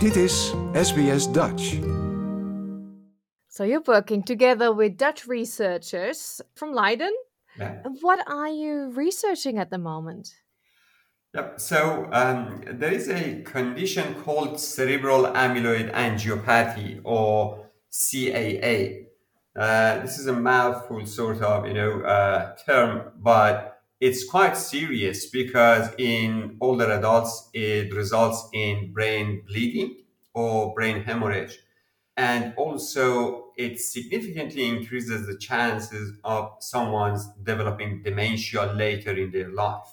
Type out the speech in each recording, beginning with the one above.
Dit is SBS Dutch. So you're working together with Dutch researchers from Leiden. Yeah. What are you researching at the moment? Yep. So um, there is a condition called cerebral amyloid angiopathy or CAA. Uh, this is a mouthful sort of, you know, uh, term, but it's quite serious because in older adults it results in brain bleeding or brain hemorrhage, and also it significantly increases the chances of someone's developing dementia later in their life.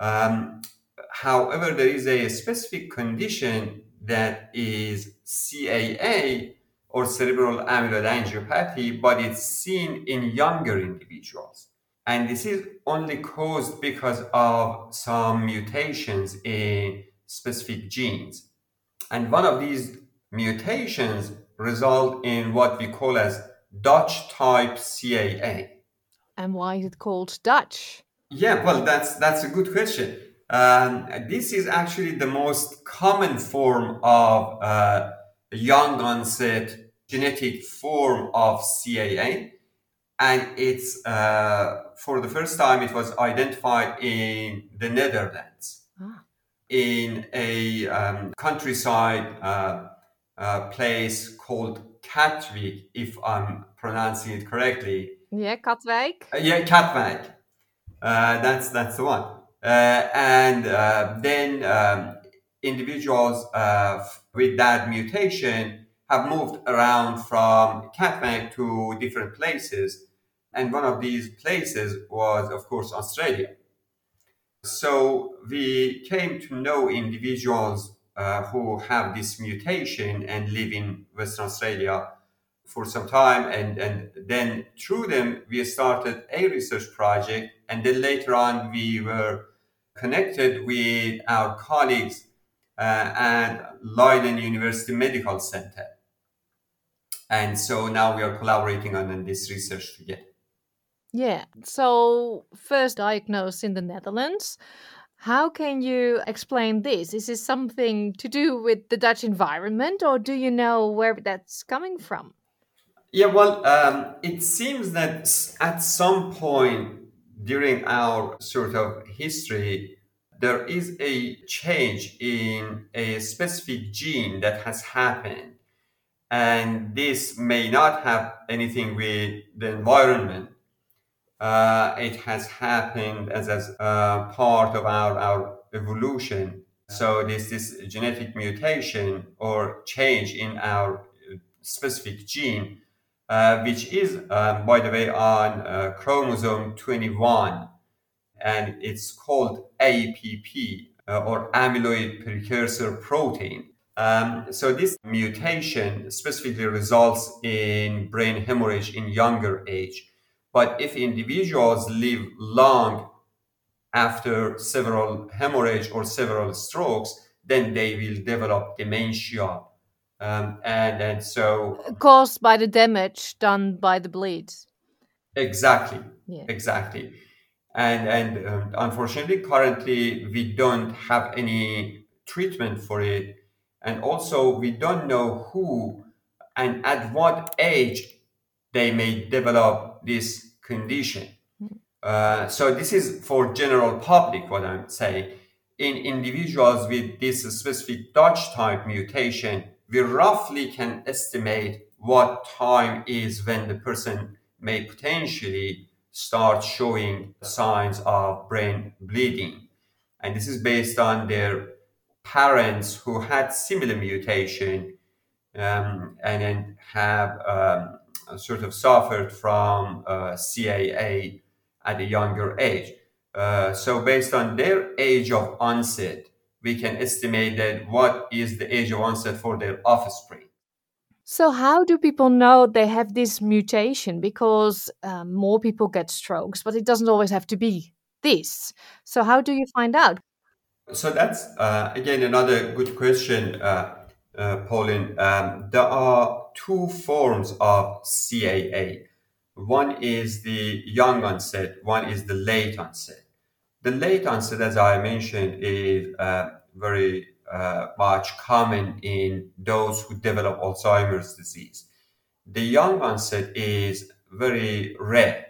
Um, however, there is a specific condition that is CAA or cerebral amyloid angiopathy, but it's seen in younger individuals. And this is only caused because of some mutations in specific genes. And one of these mutations result in what we call as Dutch type CAA. And why is it called Dutch? Yeah, well, that's that's a good question. Um, this is actually the most common form of uh, young onset genetic form of CAA, and it's uh, for the first time it was identified in the Netherlands Ah. in a um, countryside uh, uh, place called Katwijk, if I'm pronouncing it correctly. Yeah, Katwijk. Uh, yeah, Katwijk. Uh, that's that's the one. Uh, and uh, then um, individuals uh, f- with that mutation have moved around from Katwijk to different places, and one of these places was, of course, Australia. So we came to know individuals uh, who have this mutation and live in Western Australia for some time and, and then through them we started a research project and then later on we were connected with our colleagues uh, at Leiden University Medical Center. And so now we are collaborating on this research together. Yeah. So first diagnosed in the Netherlands. How can you explain this? Is this something to do with the Dutch environment, or do you know where that's coming from? Yeah, well, um, it seems that at some point during our sort of history, there is a change in a specific gene that has happened. And this may not have anything with the environment. Uh, it has happened as, as uh, part of our, our evolution. So, this, this genetic mutation or change in our uh, specific gene uh, which is, um, by the way, on uh, chromosome 21, and it's called APP uh, or amyloid precursor protein. Um, so this mutation specifically results in brain hemorrhage in younger age. But if individuals live long after several hemorrhage or several strokes, then they will develop dementia. Um, and and so Caused by the damage done by the bleed. Exactly. Yeah. Exactly. And and um, unfortunately, currently we don't have any treatment for it, and also we don't know who and at what age they may develop this condition. Uh, so this is for general public. What I'm saying. In individuals with this specific Dutch type mutation, we roughly can estimate what time is when the person may potentially start showing signs of brain bleeding. And this is based on their parents who had similar mutation um, and then have um, sort of suffered from uh, CAA at a younger age. Uh, so based on their age of onset, we can estimate that what is the age of onset for their offspring. So, how do people know they have this mutation? Because um, more people get strokes, but it doesn't always have to be this. So, how do you find out? So that's uh, again another good question, uh, uh, Pauline. Um, there are two forms of CAA. One is the young onset, one is the late onset. The late onset, as I mentioned, is uh, very uh, much common in those who develop Alzheimer's disease. The young onset is very rare.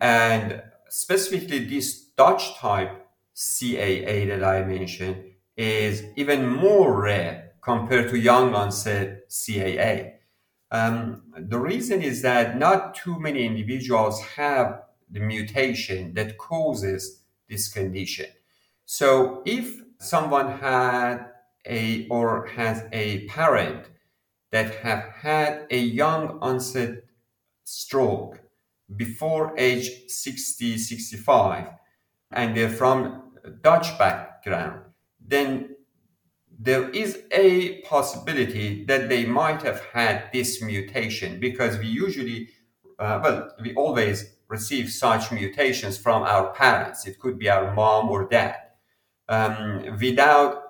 And specifically, this Dutch type CAA that I mentioned is even more rare compared to young onset CAA. Um, the reason is that not too many individuals have the mutation that causes this condition. So if someone had a or has a parent that have had a young onset stroke before age 60 65 and they're from Dutch background, then there is a possibility that they might have had this mutation because we usually, uh, well, we always receive such mutations from our parents. It could be our mom or dad. Um, without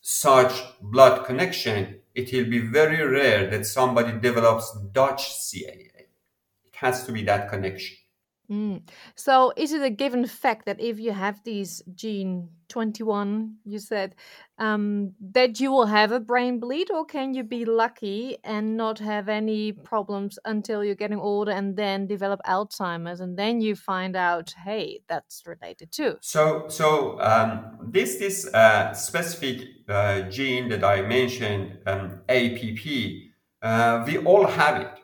such blood connection, it will be very rare that somebody develops Dutch CAA. It has to be that connection. Mm. So, is it a given fact that if you have these gene 21, you said, um, that you will have a brain bleed, or can you be lucky and not have any problems until you're getting older and then develop Alzheimer's, and then you find out, hey, that's related too? So, so um, this this uh, specific uh, gene that I mentioned, um, APP, uh, we all have it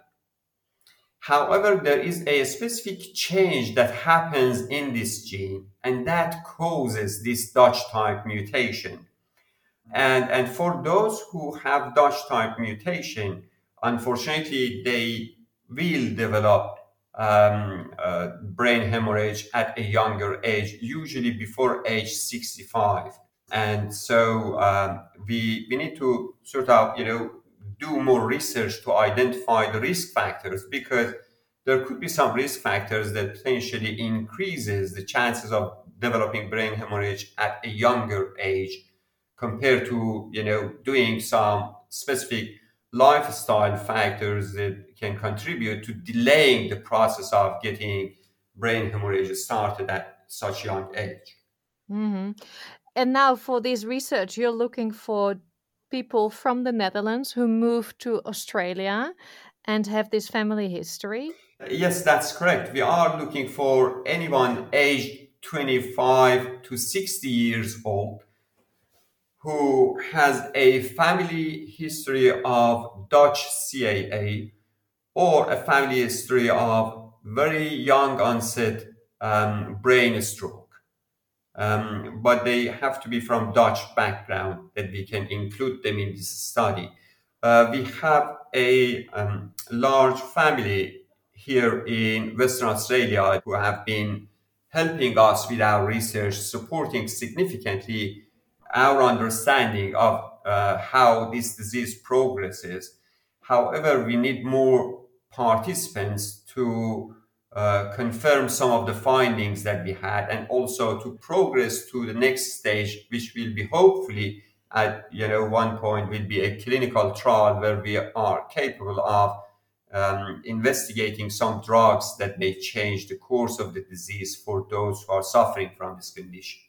However, there is a specific change that happens in this gene, and that causes this Dutch type mutation. And, and for those who have Dutch type mutation, unfortunately, they will develop um, uh, brain hemorrhage at a younger age, usually before age 65. And so um, we, we need to sort of, you know, do more research to identify the risk factors because there could be some risk factors that potentially increases the chances of developing brain hemorrhage at a younger age compared to you know doing some specific lifestyle factors that can contribute to delaying the process of getting brain hemorrhage started at such young age. Mm-hmm. And now for this research, you're looking for people from the Netherlands who moved to Australia and have this family history? Yes, that's correct. We are looking for anyone aged 25 to 60 years old who has a family history of Dutch CAA or a family history of very young onset um, brain stroke. Um, but they have to be from Dutch background that we can include them in this study. Uh, we have a um, large family here in Western Australia who have been helping us with our research, supporting significantly our understanding of uh, how this disease progresses. However, we need more participants to uh, confirm some of the findings that we had and also to progress to the next stage, which will be hopefully at you know one point will be a clinical trial where we are capable of um, investigating some drugs that may change the course of the disease for those who are suffering from this condition.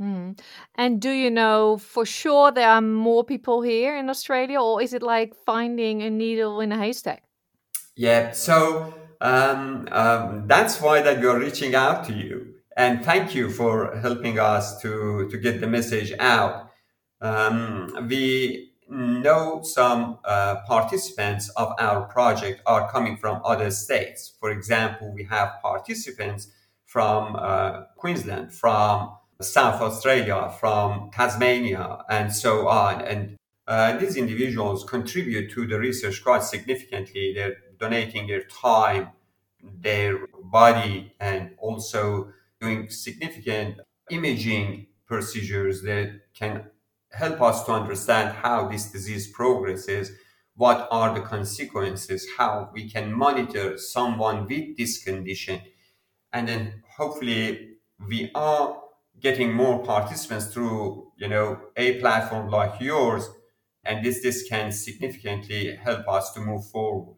Mm. And do you know for sure there are more people here in Australia, or is it like finding a needle in a haystack? Yeah, so um, um, that's why that we're reaching out to you, and thank you for helping us to to get the message out. Um, we know some uh, participants of our project are coming from other states. For example, we have participants from uh, Queensland, from South Australia, from Tasmania, and so on. And uh, these individuals contribute to the research quite significantly. They're donating their time, their body, and also doing significant imaging procedures that can help us to understand how this disease progresses, what are the consequences, how we can monitor someone with this condition, and then hopefully we are getting more participants through you know a platform like yours and this this can significantly help us to move forward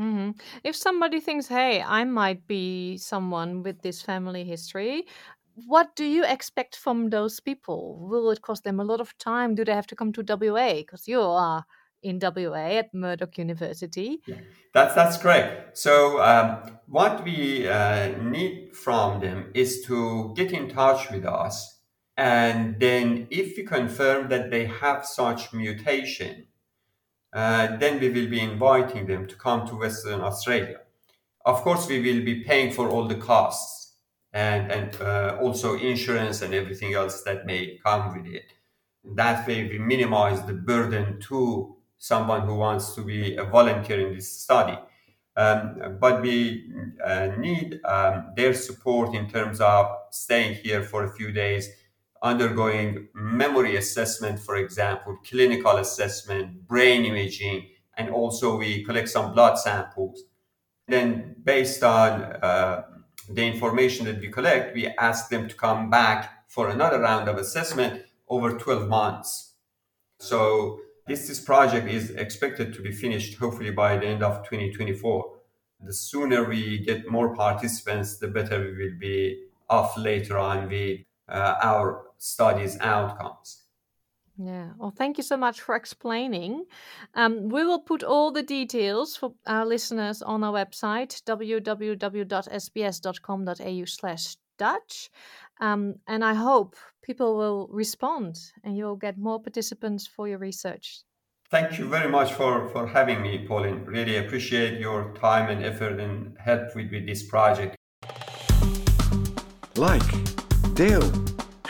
mm-hmm. if somebody thinks hey i might be someone with this family history what do you expect from those people? Will it cost them a lot of time? Do they have to come to WA? Because you are in WA at Murdoch University. Yeah, that's that's correct. So um, what we uh, need from them is to get in touch with us, and then if we confirm that they have such mutation, uh, then we will be inviting them to come to Western Australia. Of course, we will be paying for all the costs and and uh, also insurance and everything else that may come with it. That way, we minimize the burden to someone who wants to be a volunteer in this study. Um, but we uh, need um, their support in terms of staying here for a few days, undergoing memory assessment, for example, clinical assessment, brain imaging, and also we collect some blood samples. Then, based on uh, the information that we collect, we ask them to come back for another round of assessment over 12 months. So, this, this project is expected to be finished hopefully by the end of 2024. The sooner we get more participants, the better we will be off later on with uh, our studies outcomes. Yeah, well, thank you so much for explaining. Um, we will put all the details for our listeners on our website www.sbs.com.au/slash Dutch, um, and I hope people will respond and you'll get more participants for your research. Thank you very much for, for having me, Pauline. Really appreciate your time and effort and help with, with this project. Like, deel,